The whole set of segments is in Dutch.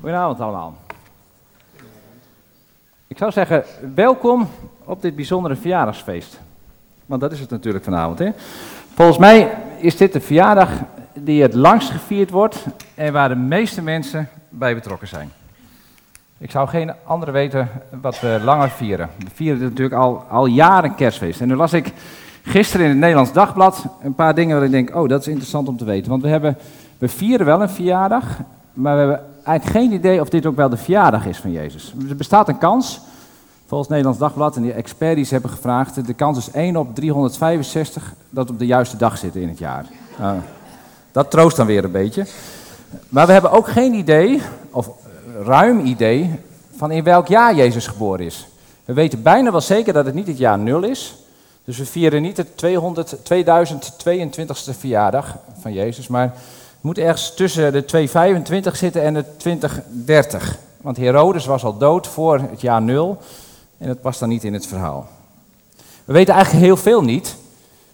Goedenavond allemaal. Ik zou zeggen, welkom op dit bijzondere verjaardagsfeest. Want dat is het natuurlijk vanavond. Hè? Volgens mij is dit de verjaardag die het langst gevierd wordt en waar de meeste mensen bij betrokken zijn. Ik zou geen andere weten wat we langer vieren. We vieren natuurlijk al, al jaren kerstfeest. En nu las ik gisteren in het Nederlands Dagblad een paar dingen waar ik denk, oh dat is interessant om te weten. Want we, hebben, we vieren wel een verjaardag, maar we hebben eigenlijk geen idee of dit ook wel de verjaardag is van Jezus. Er bestaat een kans, volgens Nederlands Dagblad, en die experts hebben gevraagd, de kans is 1 op 365 dat op de juiste dag zit in het jaar. Nou, dat troost dan weer een beetje. Maar we hebben ook geen idee, of ruim idee, van in welk jaar Jezus geboren is. We weten bijna wel zeker dat het niet het jaar 0 is. Dus we vieren niet 200, 2022ste verjaardag van Jezus, maar moet ergens tussen de 225 zitten en de 2030. Want Herodes was al dood voor het jaar 0 en dat past dan niet in het verhaal. We weten eigenlijk heel veel niet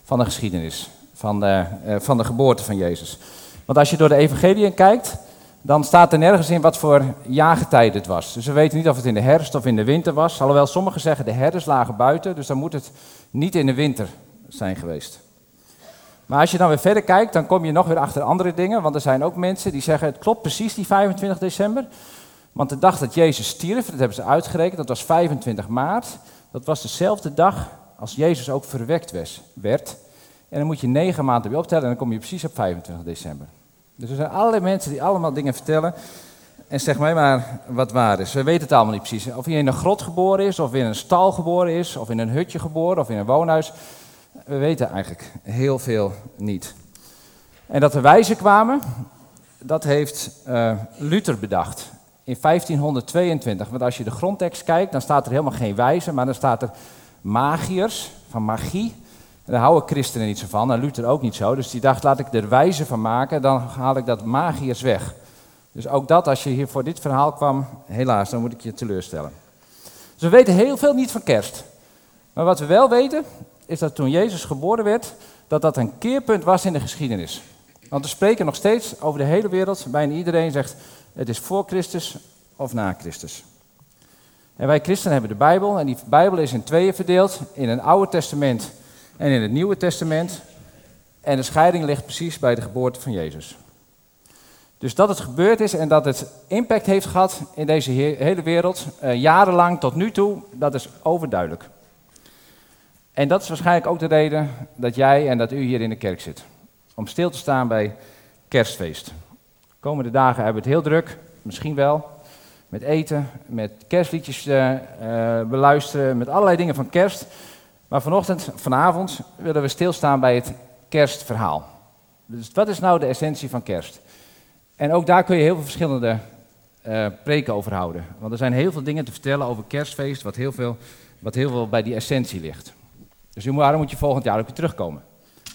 van de geschiedenis, van de, uh, van de geboorte van Jezus. Want als je door de evangeliën kijkt, dan staat er nergens in wat voor jaargetijde het was. Dus we weten niet of het in de herfst of in de winter was. Alhoewel sommigen zeggen de herders lagen buiten, dus dan moet het niet in de winter zijn geweest. Maar als je dan weer verder kijkt, dan kom je nog weer achter andere dingen. Want er zijn ook mensen die zeggen, het klopt precies die 25 december. Want de dag dat Jezus stierf, dat hebben ze uitgerekend, dat was 25 maart. Dat was dezelfde dag als Jezus ook verwekt werd. En dan moet je negen maanden weer optellen en dan kom je precies op 25 december. Dus er zijn allerlei mensen die allemaal dingen vertellen. En zeg mij maar wat waar is. We weten het allemaal niet precies. Of hij in een grot geboren is, of in een stal geboren is, of in een hutje geboren, of in een woonhuis. We weten eigenlijk heel veel niet. En dat de wijzen kwamen, dat heeft uh, Luther bedacht in 1522. Want als je de grondtekst kijkt, dan staat er helemaal geen wijzen, maar dan staat er magiërs, van magie. En daar houden christenen niet zo van, en Luther ook niet zo. Dus die dacht, laat ik er wijzen van maken, dan haal ik dat magiërs weg. Dus ook dat, als je hier voor dit verhaal kwam, helaas, dan moet ik je teleurstellen. Dus we weten heel veel niet van kerst. Maar wat we wel weten, is dat toen Jezus geboren werd, dat dat een keerpunt was in de geschiedenis. Want we spreken nog steeds over de hele wereld, bijna iedereen zegt het is voor Christus of na Christus. En wij christenen hebben de Bijbel en die Bijbel is in tweeën verdeeld, in een Oude Testament en in het Nieuwe Testament. En de scheiding ligt precies bij de geboorte van Jezus. Dus dat het gebeurd is en dat het impact heeft gehad in deze hele wereld, eh, jarenlang tot nu toe, dat is overduidelijk. En dat is waarschijnlijk ook de reden dat jij en dat u hier in de kerk zit. Om stil te staan bij kerstfeest. De komende dagen hebben we het heel druk, misschien wel. Met eten, met kerstliedjes uh, uh, beluisteren, met allerlei dingen van kerst. Maar vanochtend, vanavond, willen we stilstaan bij het kerstverhaal. Dus wat is nou de essentie van kerst? En ook daar kun je heel veel verschillende uh, preken over houden. Want er zijn heel veel dingen te vertellen over kerstfeest, wat heel veel, wat heel veel bij die essentie ligt. Dus daarom moet je volgend jaar ook weer terugkomen.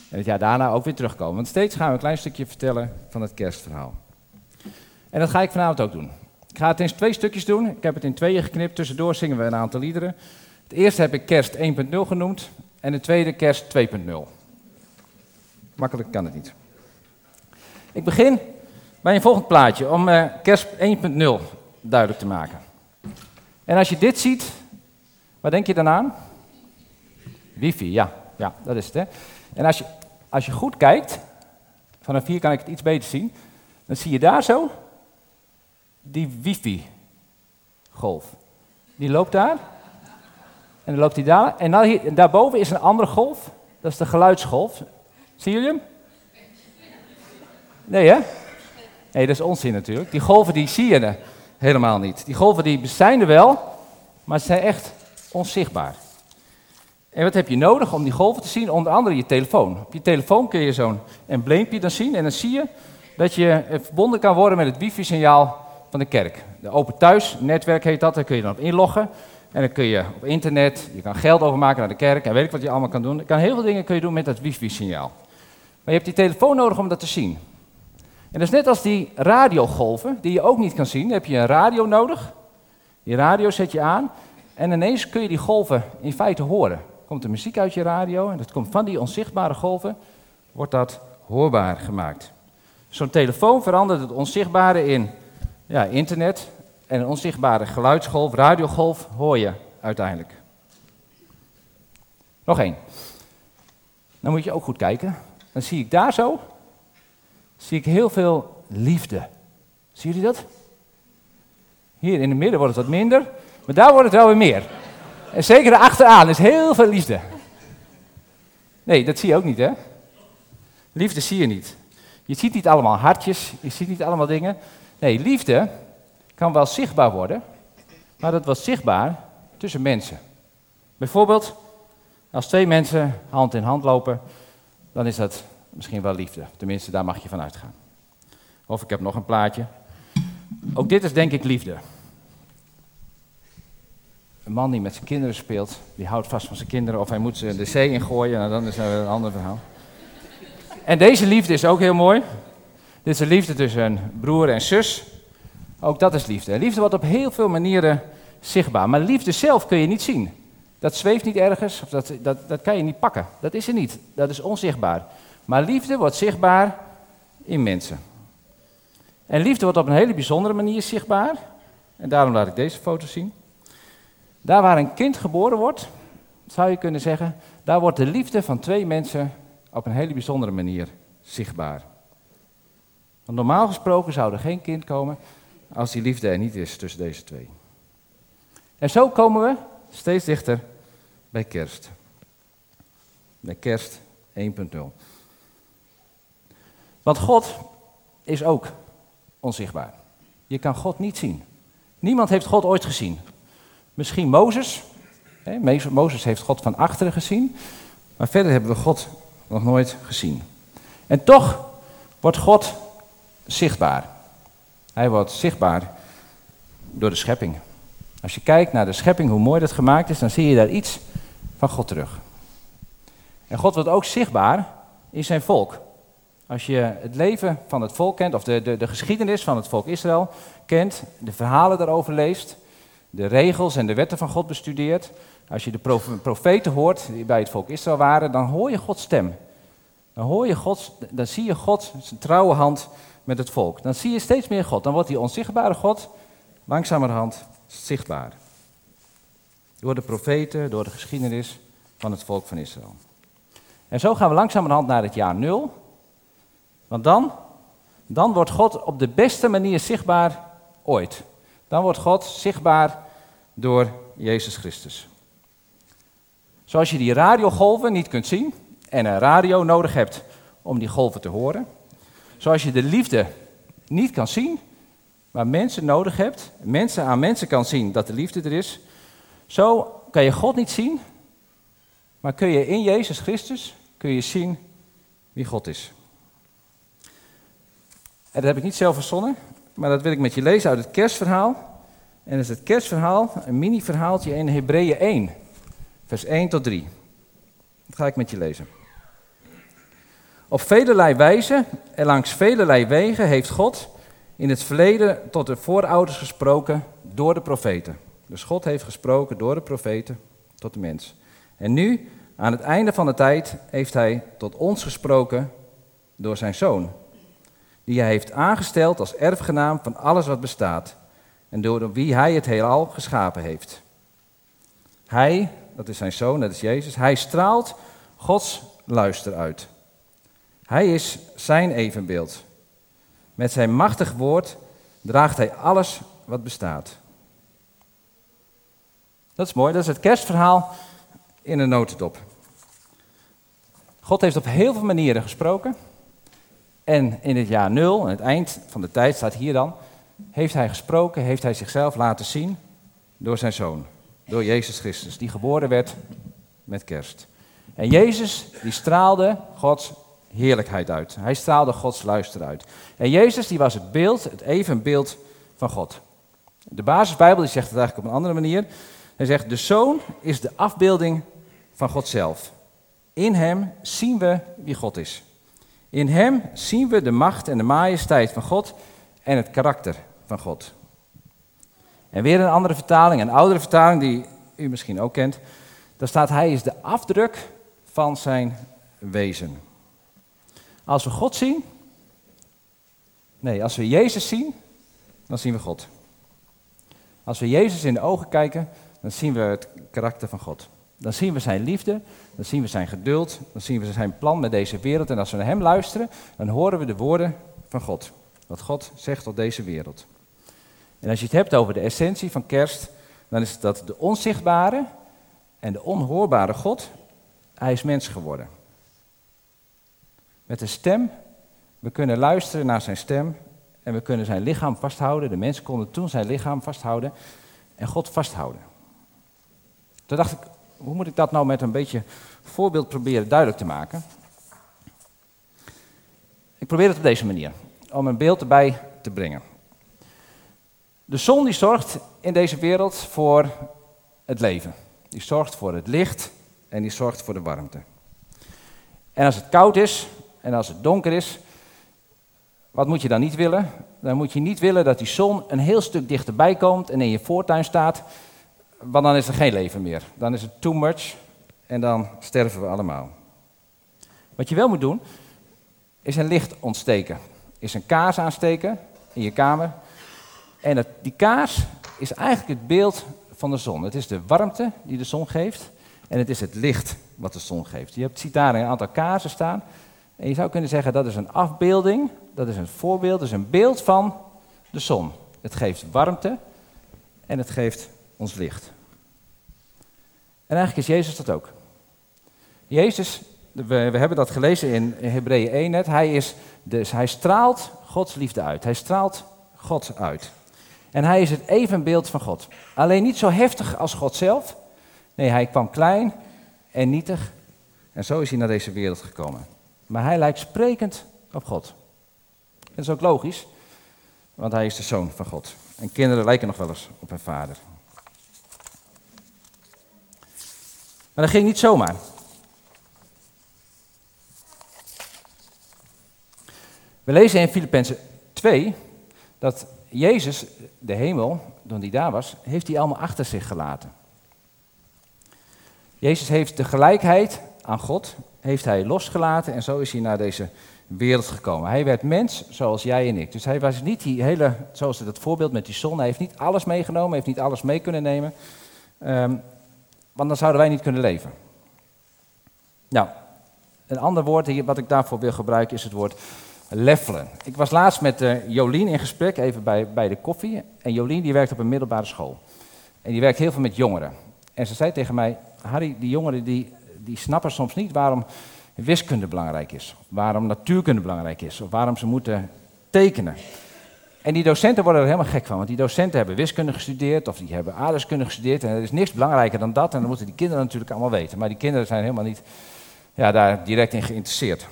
En het jaar daarna ook weer terugkomen. Want steeds gaan we een klein stukje vertellen van het kerstverhaal. En dat ga ik vanavond ook doen. Ik ga het in twee stukjes doen. Ik heb het in tweeën geknipt. Tussendoor zingen we een aantal liederen. Het eerste heb ik kerst 1.0 genoemd. En de tweede kerst 2.0. Makkelijk kan het niet. Ik begin bij een volgend plaatje om uh, kerst 1.0 duidelijk te maken. En als je dit ziet, wat denk je dan aan? Wifi, ja. Ja, dat is het. Hè? En als je, als je goed kijkt, vanaf hier kan ik het iets beter zien, dan zie je daar zo die wifi-golf. Die loopt daar. En dan loopt die daar. En, dan hier, en daarboven is een andere golf. Dat is de geluidsgolf. Zien jullie hem? Nee, hè? Nee, dat is onzin natuurlijk. Die golven die zie je helemaal niet. Die golven die zijn er wel, maar ze zijn echt onzichtbaar. En wat heb je nodig om die golven te zien? Onder andere je telefoon. Op je telefoon kun je zo'n embleempje dan zien en dan zie je dat je verbonden kan worden met het wifi-signaal van de kerk. De open thuis netwerk heet dat, daar kun je dan op inloggen. En dan kun je op internet, je kan geld overmaken naar de kerk en weet ik wat je allemaal kan doen. Kan heel veel dingen kun je doen met dat wifi-signaal. Maar je hebt die telefoon nodig om dat te zien. En dat is net als die radiogolven, die je ook niet kan zien. Heb je een radio nodig. Die radio zet je aan en ineens kun je die golven in feite horen komt de muziek uit je radio en dat komt van die onzichtbare golven, wordt dat hoorbaar gemaakt. Zo'n telefoon verandert het onzichtbare in ja, internet en een onzichtbare geluidsgolf, radiogolf, hoor je uiteindelijk. Nog één. Dan moet je ook goed kijken. Dan zie ik daar zo, zie ik heel veel liefde. Zie jullie dat? Hier in het midden wordt het wat minder, maar daar wordt het wel weer meer. En zeker erachteraan is heel veel liefde. Nee, dat zie je ook niet, hè? Liefde zie je niet. Je ziet niet allemaal hartjes, je ziet niet allemaal dingen. Nee, liefde kan wel zichtbaar worden, maar dat wordt zichtbaar tussen mensen. Bijvoorbeeld, als twee mensen hand in hand lopen, dan is dat misschien wel liefde. Tenminste, daar mag je van uitgaan. Of ik heb nog een plaatje. Ook dit is denk ik liefde. Een man die met zijn kinderen speelt, die houdt vast van zijn kinderen of hij moet ze de zee ingooien, nou, dan is dat een ander verhaal. En deze liefde is ook heel mooi. Dit is de liefde tussen een broer en zus. Ook dat is liefde. Liefde wordt op heel veel manieren zichtbaar. Maar liefde zelf kun je niet zien. Dat zweeft niet ergens, of dat, dat, dat kan je niet pakken. Dat is er niet. Dat is onzichtbaar. Maar liefde wordt zichtbaar in mensen. En liefde wordt op een hele bijzondere manier zichtbaar. En daarom laat ik deze foto zien. Daar waar een kind geboren wordt, zou je kunnen zeggen, daar wordt de liefde van twee mensen op een hele bijzondere manier zichtbaar. Want normaal gesproken zou er geen kind komen als die liefde er niet is tussen deze twee. En zo komen we steeds dichter bij kerst. Bij kerst 1.0. Want God is ook onzichtbaar. Je kan God niet zien. Niemand heeft God ooit gezien. Misschien Mozes. Mozes heeft God van achteren gezien. Maar verder hebben we God nog nooit gezien. En toch wordt God zichtbaar. Hij wordt zichtbaar door de schepping. Als je kijkt naar de schepping, hoe mooi dat gemaakt is, dan zie je daar iets van God terug. En God wordt ook zichtbaar in zijn volk. Als je het leven van het volk kent, of de, de, de geschiedenis van het volk Israël kent, de verhalen daarover leest, de regels en de wetten van God bestudeert, als je de profeten hoort die bij het volk Israël waren, dan hoor je Gods stem. Dan hoor je God, dan zie je God zijn trouwe hand met het volk. Dan zie je steeds meer God. Dan wordt die onzichtbare God langzamerhand zichtbaar. Door de profeten, door de geschiedenis van het volk van Israël. En zo gaan we langzamerhand naar het jaar nul. Want dan, dan wordt God op de beste manier zichtbaar ooit. Dan wordt God zichtbaar door Jezus Christus. Zoals je die radiogolven niet kunt zien en een radio nodig hebt om die golven te horen. Zoals je de liefde niet kan zien, maar mensen nodig hebt, mensen aan mensen kan zien dat de liefde er is. Zo kan je God niet zien, maar kun je in Jezus Christus kun je zien wie God is. En dat heb ik niet zelf verzonnen, maar dat wil ik met je lezen uit het kerstverhaal. En dat is het kerstverhaal, een mini-verhaaltje in Hebreeën 1, vers 1 tot 3. Dat ga ik met je lezen. Op velelei wijze en langs velelei wegen heeft God in het verleden tot de voorouders gesproken door de profeten. Dus God heeft gesproken door de profeten tot de mens. En nu, aan het einde van de tijd, heeft Hij tot ons gesproken door Zijn Zoon, die Hij heeft aangesteld als erfgenaam van alles wat bestaat en door wie Hij het heelal geschapen heeft. Hij, dat is Zijn Zoon, dat is Jezus, Hij straalt Gods luister uit. Hij is Zijn evenbeeld. Met Zijn machtig woord draagt Hij alles wat bestaat. Dat is mooi, dat is het kerstverhaal in een notendop. God heeft op heel veel manieren gesproken. En in het jaar nul, aan het eind van de tijd staat hier dan, heeft hij gesproken, heeft hij zichzelf laten zien door zijn zoon, door Jezus Christus, die geboren werd met kerst. En Jezus, die straalde Gods heerlijkheid uit. Hij straalde Gods luister uit. En Jezus, die was het beeld, het evenbeeld van God. De basisbijbel die zegt het eigenlijk op een andere manier. Hij zegt, de zoon is de afbeelding van God zelf. In hem zien we wie God is. In hem zien we de macht en de majesteit van God en het karakter van God. En weer een andere vertaling, een oudere vertaling die u misschien ook kent. Daar staat hij is de afdruk van zijn wezen. Als we God zien, nee, als we Jezus zien, dan zien we God. Als we Jezus in de ogen kijken, dan zien we het karakter van God. Dan zien we zijn liefde, dan zien we zijn geduld, dan zien we zijn plan met deze wereld. En als we naar hem luisteren, dan horen we de woorden van God. Wat God zegt tot deze wereld. En als je het hebt over de essentie van kerst, dan is dat de onzichtbare en de onhoorbare God, hij is mens geworden. Met de stem, we kunnen luisteren naar zijn stem en we kunnen zijn lichaam vasthouden. De mensen konden toen zijn lichaam vasthouden en God vasthouden. Toen dacht ik, hoe moet ik dat nou met een beetje voorbeeld proberen duidelijk te maken? Ik probeer het op deze manier, om een beeld erbij te brengen. De zon die zorgt in deze wereld voor het leven. Die zorgt voor het licht en die zorgt voor de warmte. En als het koud is en als het donker is, wat moet je dan niet willen? Dan moet je niet willen dat die zon een heel stuk dichterbij komt en in je voortuin staat, want dan is er geen leven meer. Dan is het too much en dan sterven we allemaal. Wat je wel moet doen, is een licht ontsteken. Is een kaars aansteken in je kamer. En het, die kaars is eigenlijk het beeld van de zon. Het is de warmte die de zon geeft en het is het licht wat de zon geeft. Je ziet daar een aantal kaarsen staan. En je zou kunnen zeggen dat is een afbeelding, dat is een voorbeeld, dat is een beeld van de zon. Het geeft warmte en het geeft ons licht. En eigenlijk is Jezus dat ook. Jezus, we, hebben dat gelezen in Hebreeën 1 net, hij, is dus, hij straalt Gods liefde uit. Hij straalt God uit. En hij is het evenbeeld van God. Alleen niet zo heftig als God zelf. Nee, hij kwam klein en nietig. En zo is hij naar deze wereld gekomen. Maar hij lijkt sprekend op God. Dat is ook logisch, want hij is de zoon van God. En kinderen lijken nog wel eens op hun vader. Maar dat ging niet zomaar. We lezen in Filippenzen 2 dat Jezus, de hemel, toen hij daar was, heeft hij allemaal achter zich gelaten. Jezus heeft de gelijkheid aan God, heeft hij losgelaten en zo is hij naar deze wereld gekomen. Hij werd mens zoals jij en ik. Dus hij was niet die hele, zoals het voorbeeld met die zon, hij heeft niet alles meegenomen, heeft niet alles mee kunnen nemen. Um, want dan zouden wij niet kunnen leven. Nou, een ander woord wat ik daarvoor wil gebruiken is het woord leffelen. Ik was laatst met uh, Jolien in gesprek, even bij, bij de koffie. En Jolien die werkt op een middelbare school. En die werkt heel veel met jongeren. En ze zei tegen mij, Harry, die jongeren die, die snappen soms niet waarom wiskunde belangrijk is. Waarom natuurkunde belangrijk is. Of waarom ze moeten tekenen. En die docenten worden er helemaal gek van, want die docenten hebben wiskunde gestudeerd of die hebben aardrijkskunde gestudeerd. En er is niks belangrijker dan dat en dan moeten die kinderen natuurlijk allemaal weten. Maar die kinderen zijn helemaal niet ja, daar direct in geïnteresseerd.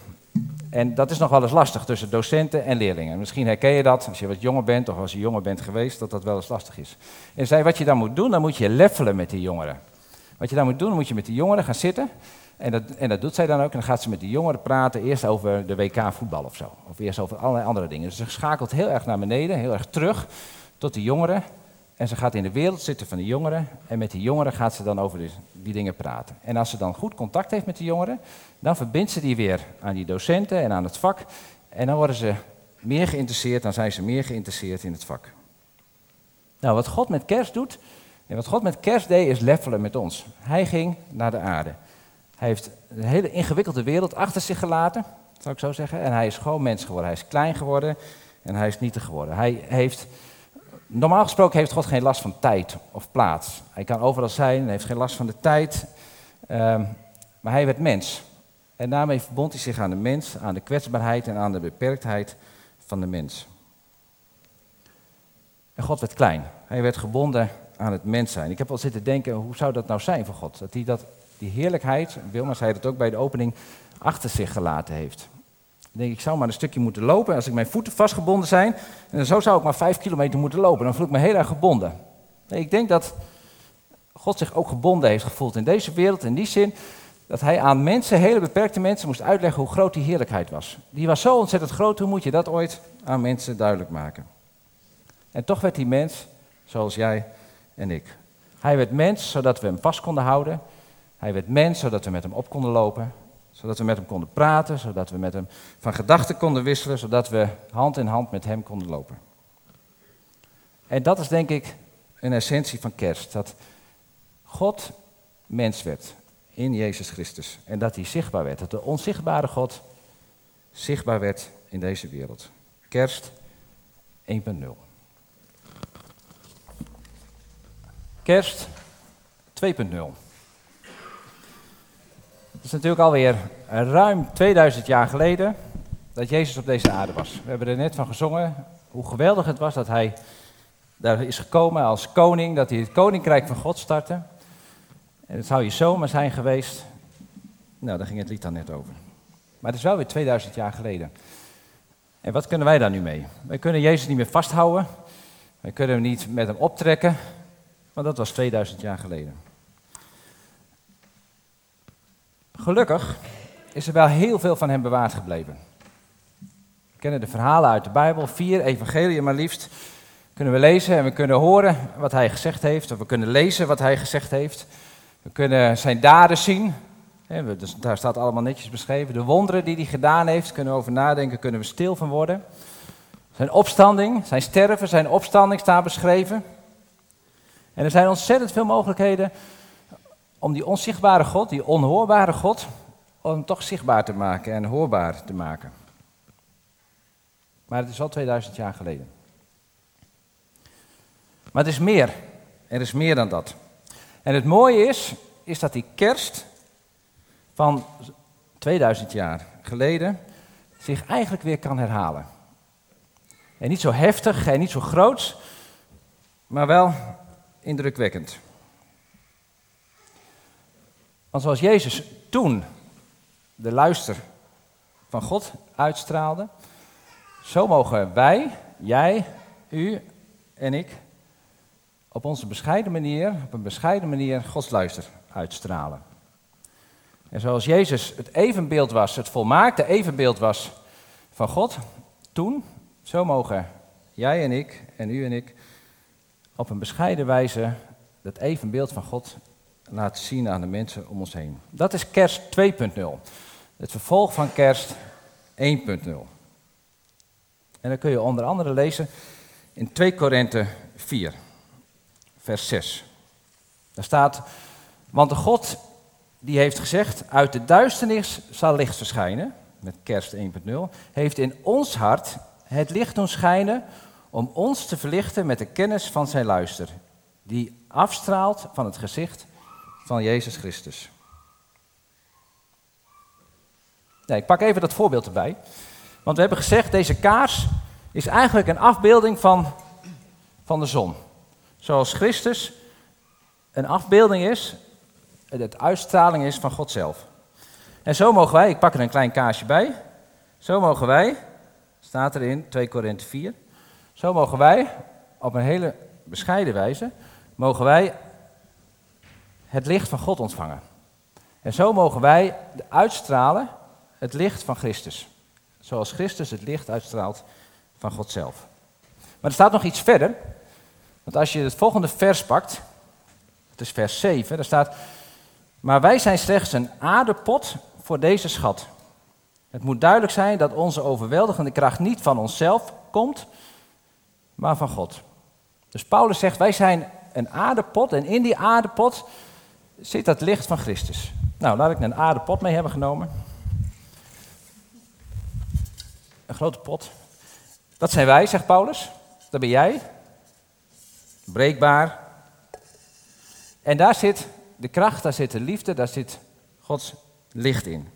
En dat is nog wel eens lastig tussen docenten en leerlingen. Misschien herken je dat als je wat jonger bent of als je jonger bent geweest, dat dat wel eens lastig is. En zei, wat je dan moet doen, dan moet je leffelen met die jongeren. Wat je dan moet doen, moet je met die jongeren gaan zitten. En dat, en dat doet zij dan ook. En dan gaat ze met die jongeren praten, eerst over de WK voetbal of zo. Of eerst over allerlei andere dingen. Dus ze schakelt heel erg naar beneden, heel erg terug tot die jongeren. En ze gaat in de wereld zitten van de jongeren. En met die jongeren gaat ze dan over die, dingen praten. En als ze dan goed contact heeft met die jongeren, dan verbindt ze die weer aan die docenten en aan het vak. En dan worden ze meer geïnteresseerd, dan zijn ze meer geïnteresseerd in het vak. Nou, wat God met kerst doet, en wat God met kerst deed, is leffelen met ons. Hij ging naar de aarde. Hij heeft een hele ingewikkelde wereld achter zich gelaten, zou ik zo zeggen. En hij is gewoon mens geworden. Hij is klein geworden en hij is nietig geworden. Hij heeft, normaal gesproken heeft God geen last van tijd of plaats. Hij kan overal zijn, hij heeft geen last van de tijd. Ehm, maar hij werd mens. En daarmee verbond hij zich aan de mens, aan de kwetsbaarheid en aan de beperktheid van de mens. En God werd klein. Hij werd gebonden aan het mens zijn. Ik heb wel zitten denken, hoe zou dat nou zijn voor God? Dat hij dat die heerlijkheid, Wilma zei dat ook bij de opening, achter zich gelaten heeft. Ik denk, ik zou maar een stukje moeten lopen als ik mijn voeten vastgebonden zijn. En zo zou ik maar vijf kilometer moeten lopen. Dan voel ik me heel erg gebonden. Ik denk dat God zich ook gebonden heeft gevoeld in deze wereld. In die zin dat hij aan mensen, hele beperkte mensen, moest uitleggen hoe groot die heerlijkheid was. Die was zo ontzettend groot, hoe moet je dat ooit aan mensen duidelijk maken? En toch werd hij mens, zoals jij en ik. Hij werd mens, zodat we hem vast konden houden. Hij werd mens, zodat we met hem op konden lopen, zodat we met hem konden praten, zodat we met hem van gedachten konden wisselen, zodat we hand in hand met hem konden lopen. En dat is denk ik een essentie van kerst. Dat God mens werd in Jezus Christus. En dat hij zichtbaar werd. Dat de onzichtbare God zichtbaar werd in deze wereld. Kerst 1.0. Kerst 2.0. Het is natuurlijk alweer ruim 2000 jaar geleden dat Jezus op deze aarde was. We hebben er net van gezongen hoe geweldig het was dat hij daar is gekomen als koning, dat hij het koninkrijk van God startte. En het zou je zomaar zijn geweest. Nou, daar ging het lied dan net over. Maar het is wel weer 2000 jaar geleden. En wat kunnen wij daar nu mee? Wij kunnen Jezus niet meer vasthouden. Wij kunnen hem niet met hem optrekken. Want dat was 2000 jaar geleden. Gelukkig is er wel heel veel van hem bewaard gebleven. We kennen de verhalen uit de Bijbel, vier evangeliën maar liefst. Kunnen we lezen en we kunnen horen wat hij gezegd heeft, of we kunnen lezen wat hij gezegd heeft. We kunnen zijn daden zien. Dus daar staat allemaal netjes beschreven. De wonderen die hij gedaan heeft, kunnen we over nadenken, kunnen we stil van worden. Zijn opstanding, zijn sterven, zijn opstanding staat beschreven. En er zijn ontzettend veel mogelijkheden om die onzichtbare God, die onhoorbare God, om toch zichtbaar te maken en hoorbaar te maken. Maar het is al 2000 jaar geleden. Maar het is meer. Er is meer dan dat. En het mooie is, is dat die kerst van 2000 jaar geleden zich eigenlijk weer kan herhalen. En niet zo heftig en niet zo groot, maar wel indrukwekkend. Want zoals Jezus toen de luister van God uitstraalde, zo mogen wij, jij, u en ik, op onze bescheiden manier, op een bescheiden manier, Gods luister uitstralen. En zoals Jezus het evenbeeld was, het volmaakte evenbeeld was van God, toen, zo mogen jij en ik en u en ik op een bescheiden wijze dat evenbeeld van God laten zien aan de mensen om ons heen. Dat is kerst 2.0. Het vervolg van kerst 1.0. En dan kun je onder andere lezen in 2 Korinthe 4, vers 6. Daar staat, want de God die heeft gezegd, uit de duisternis zal licht verschijnen, met kerst 1.0, heeft in ons hart het licht doen schijnen om ons te verlichten met de kennis van zijn luister, die afstraalt van het gezicht van Jezus Christus. Nee, ik pak even dat voorbeeld erbij. Want we hebben gezegd, deze kaars is eigenlijk een afbeelding van, van de zon. Zoals Christus een afbeelding is, het uitstraling is van God zelf. En zo mogen wij, ik pak er een klein kaarsje bij, zo mogen wij, staat er in 2 Korinthe 4, zo mogen wij op een hele bescheiden wijze, mogen wij het licht van God ontvangen. En zo mogen wij uitstralen het licht van Christus. Zoals Christus het licht uitstraalt van God zelf. Maar er staat nog iets verder. Want als je het volgende vers pakt, het is vers 7, daar staat, maar wij zijn slechts een aardepot voor deze schat. Het moet duidelijk zijn dat onze overweldigende kracht niet van onszelf komt, maar van God. Dus Paulus zegt, wij zijn een aardepot en in die aardepot zit dat licht van Christus. Nou, laat ik een aardepot mee hebben genomen. Een grote pot. Dat zijn wij, zegt Paulus. Dat ben jij. Breekbaar. En daar zit de kracht, daar zit de liefde, daar zit Gods licht in.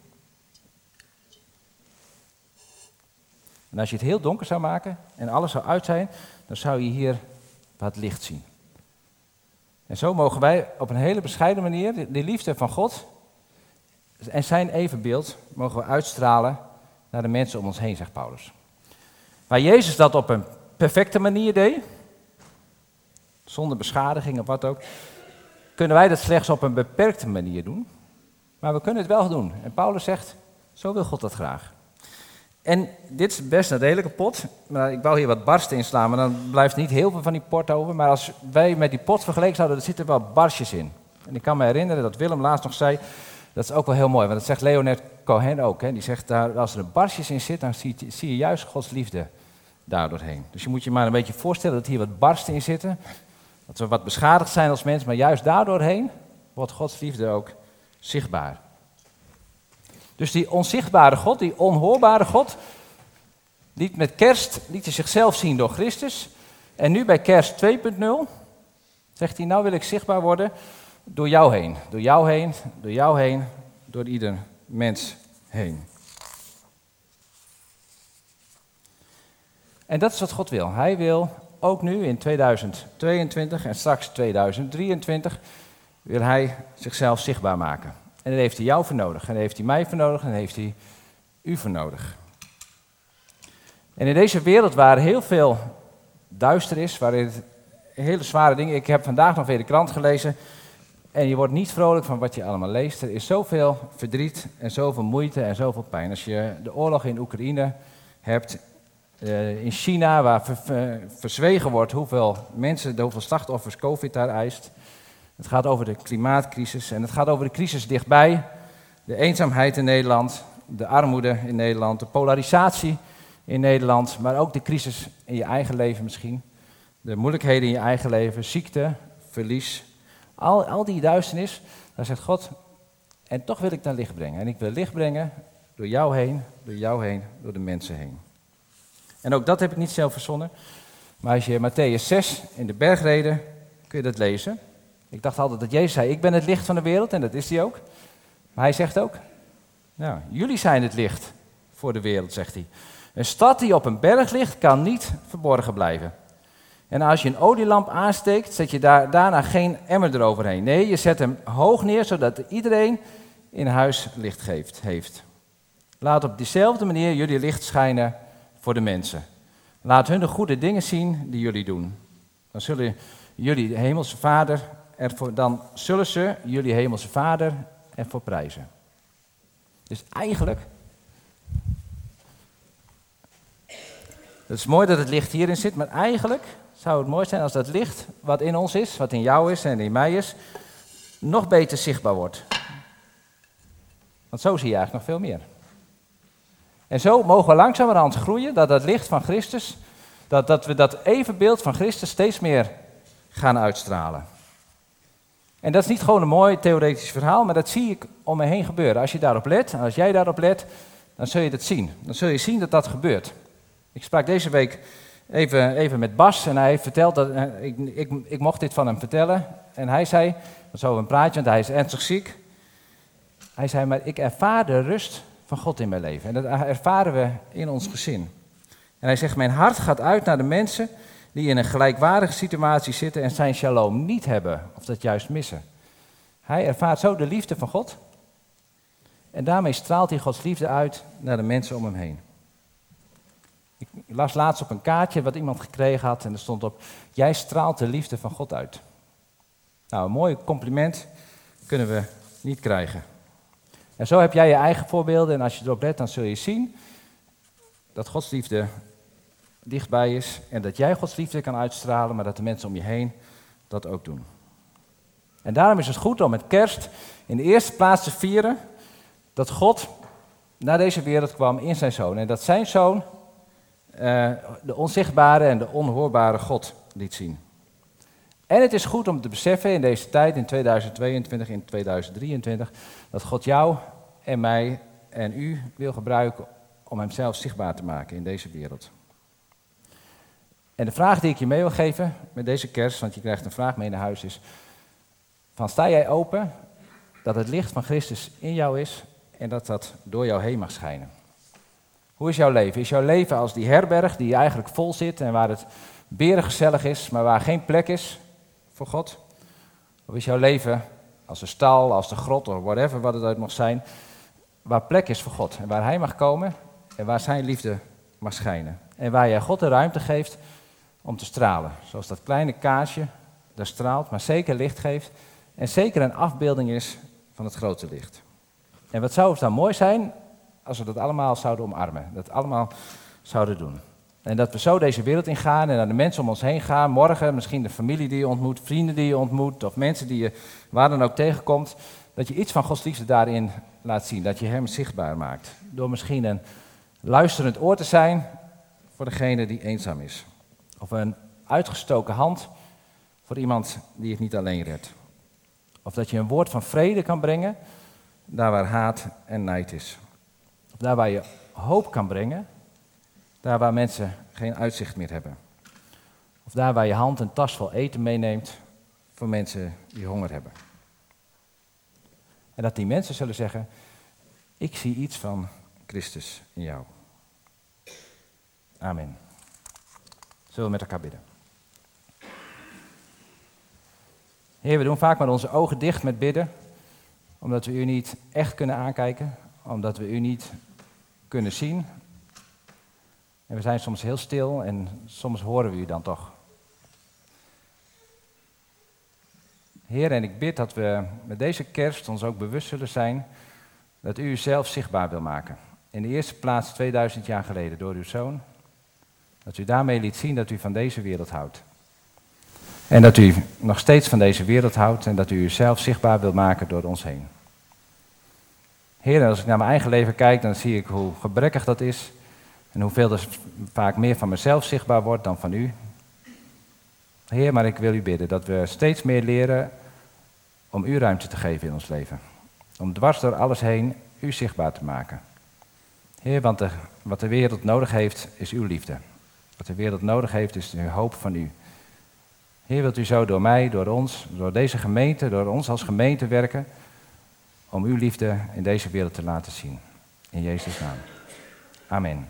En als je het heel donker zou maken en alles zou uit zijn, dan zou je hier wat licht zien. En zo mogen wij op een hele bescheiden manier de liefde van God en zijn evenbeeld mogen we uitstralen naar de mensen om ons heen, zegt Paulus. Waar Jezus dat op een perfecte manier deed, zonder beschadiging of wat ook, kunnen wij dat slechts op een beperkte manier doen. Maar we kunnen het wel doen. En Paulus zegt, zo wil God dat graag. En dit is best een redelijke pot. Maar ik wou hier wat barsten inslaan, maar dan blijft niet heel veel van die pot over. Maar als wij met die pot vergeleken zouden, er zitten wel barstjes in. En ik kan me herinneren dat Willem laatst nog zei, dat is ook wel heel mooi, want dat zegt Leonard Cohen ook. Hè. Die zegt, daar, als er barstjes in zit, dan zie, zie je juist Gods liefde daardoorheen. Dus je moet je maar een beetje voorstellen dat hier wat barsten in zitten. Dat we wat beschadigd zijn als mens, maar juist daardoorheen wordt Gods liefde ook zichtbaar. Dus die onzichtbare God, die onhoorbare God, liet met kerst liet zichzelf zien door Christus. En nu bij kerst 2.0 zegt hij, nou wil ik zichtbaar worden door jou heen. Door jou heen, door jou heen, door ieder mens heen. En dat is wat God wil. Hij wil ook nu in 2022 en straks 2023 wil hij zichzelf zichtbaar maken. En daar heeft hij jou voor nodig. En daar heeft hij mij voor nodig. En daar heeft hij u voor nodig. En in deze wereld waar heel veel duister is, waar het hele zware dingen. Ik heb vandaag nog weer de krant gelezen. En je wordt niet vrolijk van wat je allemaal leest. Er is zoveel verdriet en zoveel moeite en zoveel pijn. Als je de oorlog in Oekraïne hebt, uh, in China, waar verzwegen wordt hoeveel mensen, hoeveel slachtoffers COVID daar eist. Het gaat over de klimaatcrisis en het gaat over de crisis dichtbij. De eenzaamheid in Nederland, de armoede in Nederland, de polarisatie in Nederland, maar ook de crisis in je eigen leven misschien. De moeilijkheden in je eigen leven, ziekte, verlies. Al, al die duisternis, daar zegt God, en toch wil ik naar licht brengen. En ik wil licht brengen door jou heen, door jou heen, door de mensen heen. En ook dat heb ik niet zelf verzonnen. Maar als je Matthäus 6 in de bergreden, kun je dat lezen. Ik dacht altijd dat Jezus zei, ik ben het licht van de wereld, en dat is hij ook. Maar hij zegt ook, nou, jullie zijn het licht voor de wereld, zegt hij. Een stad die op een berg ligt, kan niet verborgen blijven. En als je een olielamp aansteekt, zet je daar, daarna geen emmer eroverheen. Nee, je zet hem hoog neer, zodat iedereen in huis licht geeft, heeft. Laat op diezelfde manier jullie licht schijnen voor de mensen. Laat hun de goede dingen zien die jullie doen. Dan zullen jullie de hemelse vader ervoor, dan zullen ze jullie hemelse vader ervoor prijzen. Dus eigenlijk, het is mooi dat het licht hierin zit, maar eigenlijk zou het mooi zijn als dat licht wat in ons is, wat in jou is en in mij is, nog beter zichtbaar wordt. Want zo zie je eigenlijk nog veel meer. En zo mogen we langzamerhand groeien, dat dat licht van Christus, dat, dat we dat evenbeeld van Christus steeds meer gaan uitstralen. En dat is niet gewoon een mooi theoretisch verhaal, maar dat zie ik om me heen gebeuren. Als je daarop let, als jij daarop let, dan zul je dat zien. Dan zul je zien dat dat gebeurt. Ik sprak deze week even, even met Bas en hij heeft dat, eh, ik, ik, ik mocht dit van hem vertellen. En hij zei, zo een praatje, want hij is ernstig ziek. Hij zei, maar ik ervaar de rust van God in mijn leven. En dat ervaren we in ons gezin. En hij zegt, mijn hart gaat uit naar de mensen die in een gelijkwaardige situatie zitten en zijn shalom niet hebben, of dat juist missen. Hij ervaart zo de liefde van God. En daarmee straalt hij Gods liefde uit naar de mensen om hem heen. Ik las laatst op een kaartje wat iemand gekregen had en er stond op: Jij straalt de liefde van God uit. Nou, een mooi compliment kunnen we niet krijgen. En zo heb jij je eigen voorbeelden en als je erop let, dan zul je zien dat Gods liefde dichtbij is en dat jij Gods liefde kan uitstralen, maar dat de mensen om je heen dat ook doen. En daarom is het goed om met kerst in de eerste plaats te vieren dat God naar deze wereld kwam in zijn zoon. En dat zijn zoon uh, de onzichtbare en de onhoorbare God liet zien. En het is goed om te beseffen in deze tijd, in 2022, in 2023, dat God jou en mij en u wil gebruiken om Hemzelf zichtbaar te maken in deze wereld. En de vraag die ik je mee wil geven met deze kerst, want je krijgt een vraag mee naar huis, is: van sta jij open dat het licht van Christus in jou is en dat dat door jou heen mag schijnen? Hoe is jouw leven? Is jouw leven als die herberg die eigenlijk vol zit en waar het berengezellig is, maar waar geen plek is voor God? Of is jouw leven als de stal, als de grot of whatever wat het uit mag zijn, waar plek is voor God en waar Hij mag komen en waar Zijn liefde mag schijnen? En waar jij God de ruimte geeft om te stralen. Zoals dat kleine kaarsje daar straalt, maar zeker licht geeft. En zeker een afbeelding is van het grote licht. En wat zou het dan mooi zijn als we dat allemaal zouden omarmen. Dat allemaal zouden doen. En dat we zo deze wereld ingaan en naar de mensen om ons heen gaan. Morgen misschien de familie die je ontmoet, vrienden die je ontmoet. Of mensen die je waar dan ook tegenkomt. Dat je iets van Gods liefde daarin laat zien. Dat je hem zichtbaar maakt. Door misschien een luisterend oor te zijn voor degene die eenzaam is. Of een uitgestoken hand voor iemand die het niet alleen redt. Of dat je een woord van vrede kan brengen daar waar haat en nijd is. Of daar waar je hoop kan brengen, daar waar mensen geen uitzicht meer hebben. Of daar waar je hand een tas vol eten meeneemt voor mensen die honger hebben. En dat die mensen zullen zeggen, ik zie iets van Christus in jou. Amen. Zullen we met elkaar bidden? Heer, we doen vaak maar onze ogen dicht met bidden, omdat we u niet echt kunnen aankijken, omdat we u niet kunnen zien. En we zijn soms heel stil en soms horen we u dan toch. Heer, en ik bid dat we met deze kerst ons ook bewust zullen zijn dat u uzelf zichtbaar wil maken. In de eerste plaats 2000 jaar geleden door uw zoon. Dat u daarmee liet zien dat u van deze wereld houdt. En dat u nog steeds van deze wereld houdt en dat u uzelf zichtbaar wil maken door ons heen. Heer, als ik naar mijn eigen leven kijk, dan zie ik hoe gebrekkig dat is. En hoeveel er vaak meer van mezelf zichtbaar wordt dan van u. Heer, maar ik wil u bidden dat we steeds meer leren om u ruimte te geven in ons leven. Om dwars door alles heen u zichtbaar te maken. Heer, want de, wat de wereld nodig heeft, is uw liefde. Wat de wereld nodig heeft, is de hoop van u. Heer, wilt u zo door mij, door ons, door deze gemeente, door ons als gemeente werken, om uw liefde in deze wereld te laten zien. In Jezus' naam. Amen.